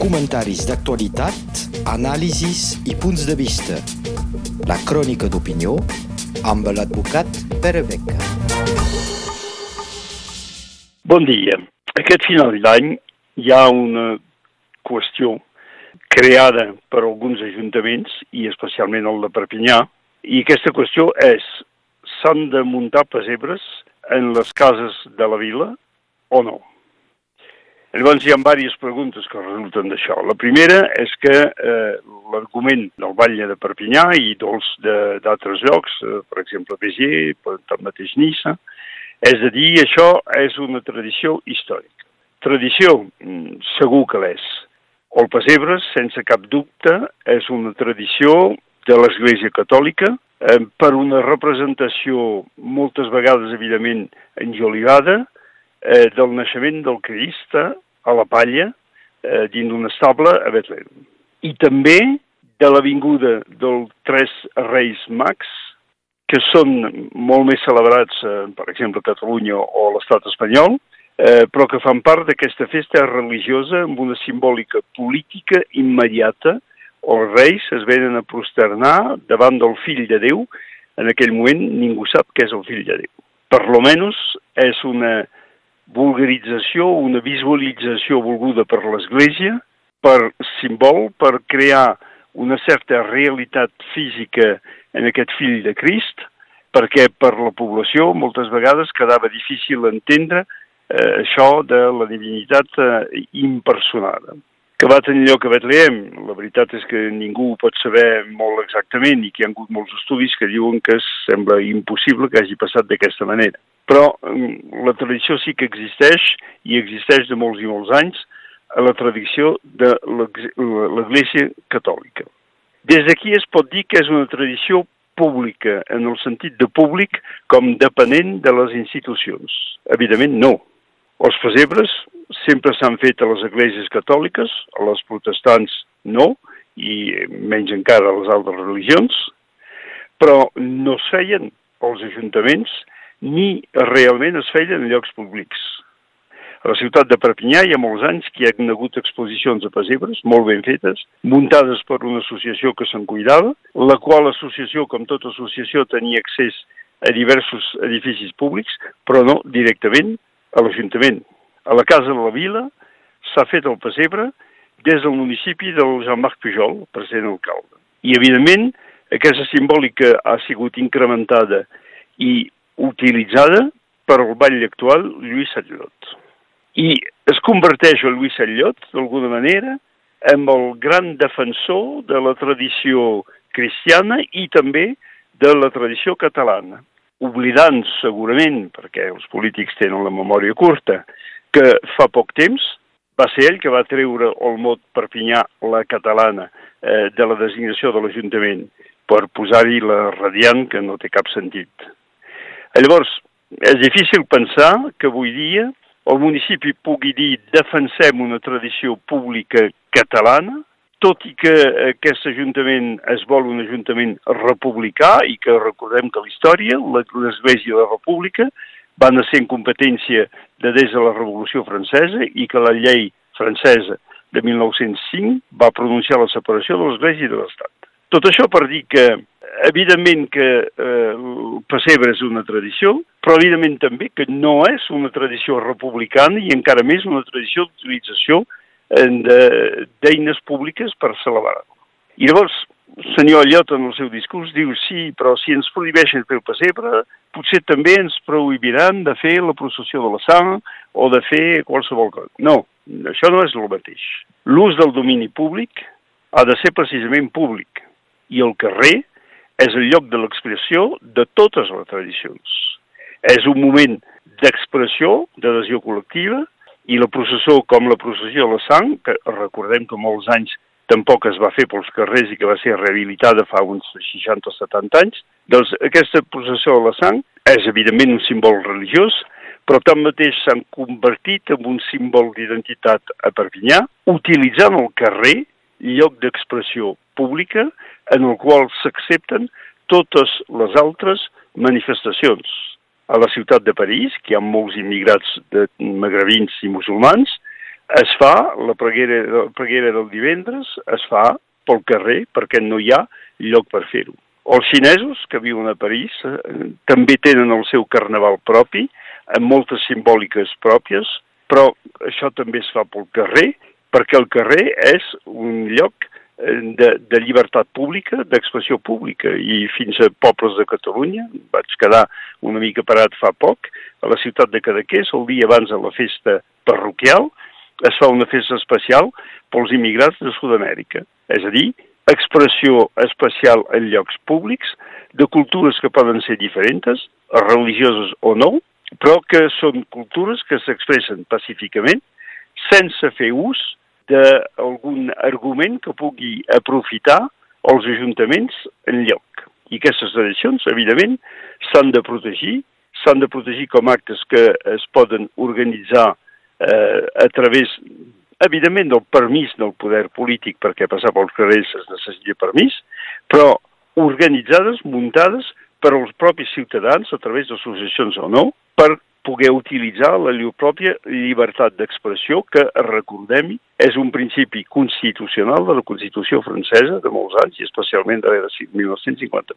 comentaris d'actualitat, anàlisis i punts de vista. La crònica d'opinió amb l'advocat Pere Beca. Bon dia. Aquest final d'any hi ha una qüestió creada per alguns ajuntaments, i especialment el de Perpinyà, i aquesta qüestió és s'han de muntar pesebres en les cases de la vila o no? Llavors hi ha diverses preguntes que resulten d'això. La primera és que eh, l'argument del Batlle de Perpinyà i dolç d'altres llocs, eh, per exemple Béziers, tanmateix Nissa, és a dir, això és una tradició històrica. Tradició, mm, segur que l'és. El pessebre, sense cap dubte, és una tradició de l'Església Catòlica eh, per una representació moltes vegades, evidentment, enjolivada, eh, del naixement del Crist a la palla eh, dins d'un estable a Betlem. I també de l'avinguda dels tres reis mags, que són molt més celebrats, eh, per exemple, a Catalunya o a l'estat espanyol, eh, però que fan part d'aquesta festa religiosa amb una simbòlica política immediata. Els reis es venen a prosternar davant del fill de Déu. En aquell moment ningú sap què és el fill de Déu. Per lo menos és una vulgarització, una visualització volguda per l'Església, per símbol, per crear una certa realitat física en aquest fill de Crist, perquè per la població moltes vegades quedava difícil entendre eh, això de la divinitat eh, impersonada. Que va tenir lloc a Betlehem, la veritat és que ningú ho pot saber molt exactament i que hi ha hagut molts estudis que diuen que sembla impossible que hagi passat d'aquesta manera però mm, la tradició sí que existeix i existeix de molts i molts anys a la tradició de l'Església Catòlica. Des d'aquí es pot dir que és una tradició pública, en el sentit de públic com depenent de les institucions. Evidentment, no. Els pesebres sempre s'han fet a les esglésies catòliques, a les protestants no, i menys encara a les altres religions, però no es feien als ajuntaments ni realment es feien en llocs públics. A la ciutat de Perpinyà hi ha molts anys que hi ha hagut exposicions de pessebres, molt ben fetes, muntades per una associació que se'n cuidava, la qual associació, com tota associació, tenia accés a diversos edificis públics, però no directament a l'Ajuntament. A la Casa de la Vila s'ha fet el pessebre des del municipi del Jean-Marc Pujol, president alcalde. I, evidentment, aquesta simbòlica ha sigut incrementada i utilitzada per al ball actual Lluís Sallot. I es converteix el Lluís Sallot, d'alguna manera, en el gran defensor de la tradició cristiana i també de la tradició catalana, oblidant segurament, perquè els polítics tenen la memòria curta, que fa poc temps va ser ell que va treure el mot Perpinyà, la catalana, eh, de la designació de l'Ajuntament, per posar-hi la radiant, que no té cap sentit. Llavors, és difícil pensar que avui dia el municipi pugui dir defensem una tradició pública catalana, tot i que aquest ajuntament es vol un ajuntament republicà i que recordem que la història, l'Església de la República, va ser en competència de des de la Revolució Francesa i que la llei francesa de 1905 va pronunciar la separació de l'Església i de l'Estat. Tot això per dir que evidentment que eh, el pessebre és una tradició, però evidentment també que no és una tradició republicana i encara més una tradició d'utilització eh, d'eines públiques per celebrar-lo. I llavors, senyor Allot en el seu discurs diu sí, però si ens prohibeixen fer el pessebre, potser també ens prohibiran de fer la processió de la sang o de fer qualsevol cosa. No, això no és el mateix. L'ús del domini públic ha de ser precisament públic i el carrer és el lloc de l'expressió de totes les tradicions. És un moment d'expressió, d'adhesió col·lectiva, i la processó com la processió de la sang, que recordem que molts anys tampoc es va fer pels carrers i que va ser rehabilitada fa uns 60 o 70 anys, doncs aquesta processó de la sang és evidentment un símbol religiós, però tanmateix s'han convertit en un símbol d'identitat a Perpinyà, utilitzant el carrer, lloc d'expressió pública, en el qual s'accepten totes les altres manifestacions. A la ciutat de París, que hi ha molts immigrats de magrebins i musulmans, Es fa, la preguera, la preguera del divendres es fa pel carrer perquè no hi ha lloc per fer-ho. Els xinesos que viuen a París eh, també tenen el seu carnaval propi, amb moltes simbòliques pròpies, però això també es fa pel carrer, perquè el carrer és un lloc de, de llibertat pública, d'expressió pública, i fins a pobles de Catalunya, vaig quedar una mica parat fa poc, a la ciutat de Cadaqués, el dia abans de la festa parroquial, es fa una festa especial pels immigrants de Sud-amèrica, és a dir, expressió especial en llocs públics de cultures que poden ser diferents, religioses o no, però que són cultures que s'expressen pacíficament sense fer ús d'algun argument que pugui aprofitar els ajuntaments en lloc. I aquestes tradicions, evidentment, s'han de protegir, s'han de protegir com actes que es poden organitzar eh, a través evidentment del permís del poder polític perquè passar pels carrers es necessita permís, però organitzades, muntades per als propis ciutadans a través d'associacions o no, per poder utilitzar la llur pròpia llibertat d'expressió que, recordem és un principi constitucional de la Constitució francesa de molts anys i especialment de 1958.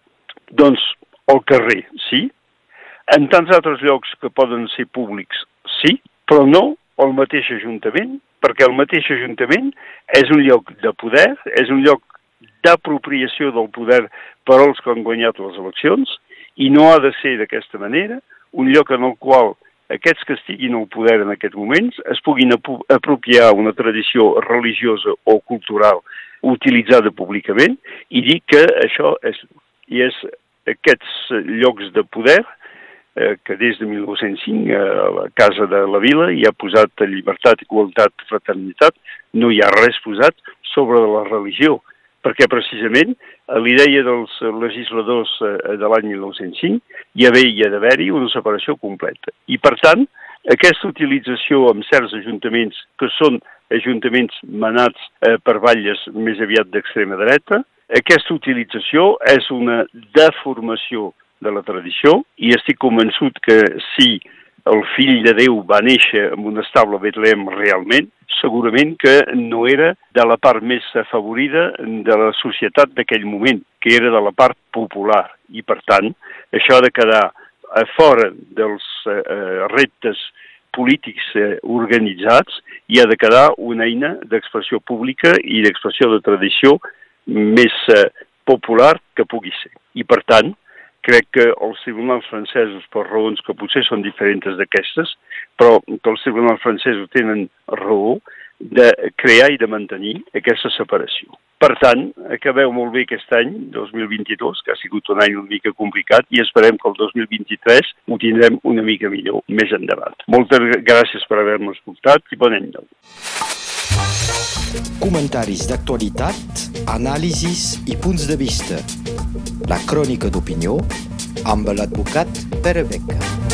Doncs el carrer, sí, en tants altres llocs que poden ser públics, sí, però no el mateix Ajuntament, perquè el mateix Ajuntament és un lloc de poder, és un lloc d'apropiació del poder per als que han guanyat les eleccions, i no ha de ser d'aquesta manera un lloc en el qual aquests que estiguin al poder en aquests moments es puguin apropiar una tradició religiosa o cultural utilitzada públicament i dir que això és, i és aquests llocs de poder eh, que des de 1905 eh, a la Casa de la Vila hi ha posat llibertat, igualtat, fraternitat, no hi ha res posat sobre la religió, perquè precisament a l'idea dels legisladors eh, de l'any 1905 hi havia d'haver-hi una separació completa. I per tant, aquesta utilització amb certs ajuntaments que són ajuntaments manats eh, per valles més aviat d'extrema dreta, aquesta utilització és una deformació de la tradició i estic convençut que si el fill de Déu va néixer en un estable Betlem realment, segurament que no era de la part més afavorida de la societat d'aquell moment, que era de la part popular. I, per tant, això de quedar a fora dels eh, eh reptes polítics eh, organitzats i ha de quedar una eina d'expressió pública i d'expressió de tradició més eh, popular que pugui ser. I, per tant, crec que els tribunals francesos, per raons que potser són diferents d'aquestes, però que els tribunals francesos tenen raó de crear i de mantenir aquesta separació. Per tant, acabeu molt bé aquest any, 2022, que ha sigut un any una mica complicat, i esperem que el 2023 ho tindrem una mica millor més endavant. Moltes gràcies per haver-nos escoltat i bon any nou. Comentaris d'actualitat, anàlisis i punts de vista. La crònica d'opinió amb l'advocat Pere Beca.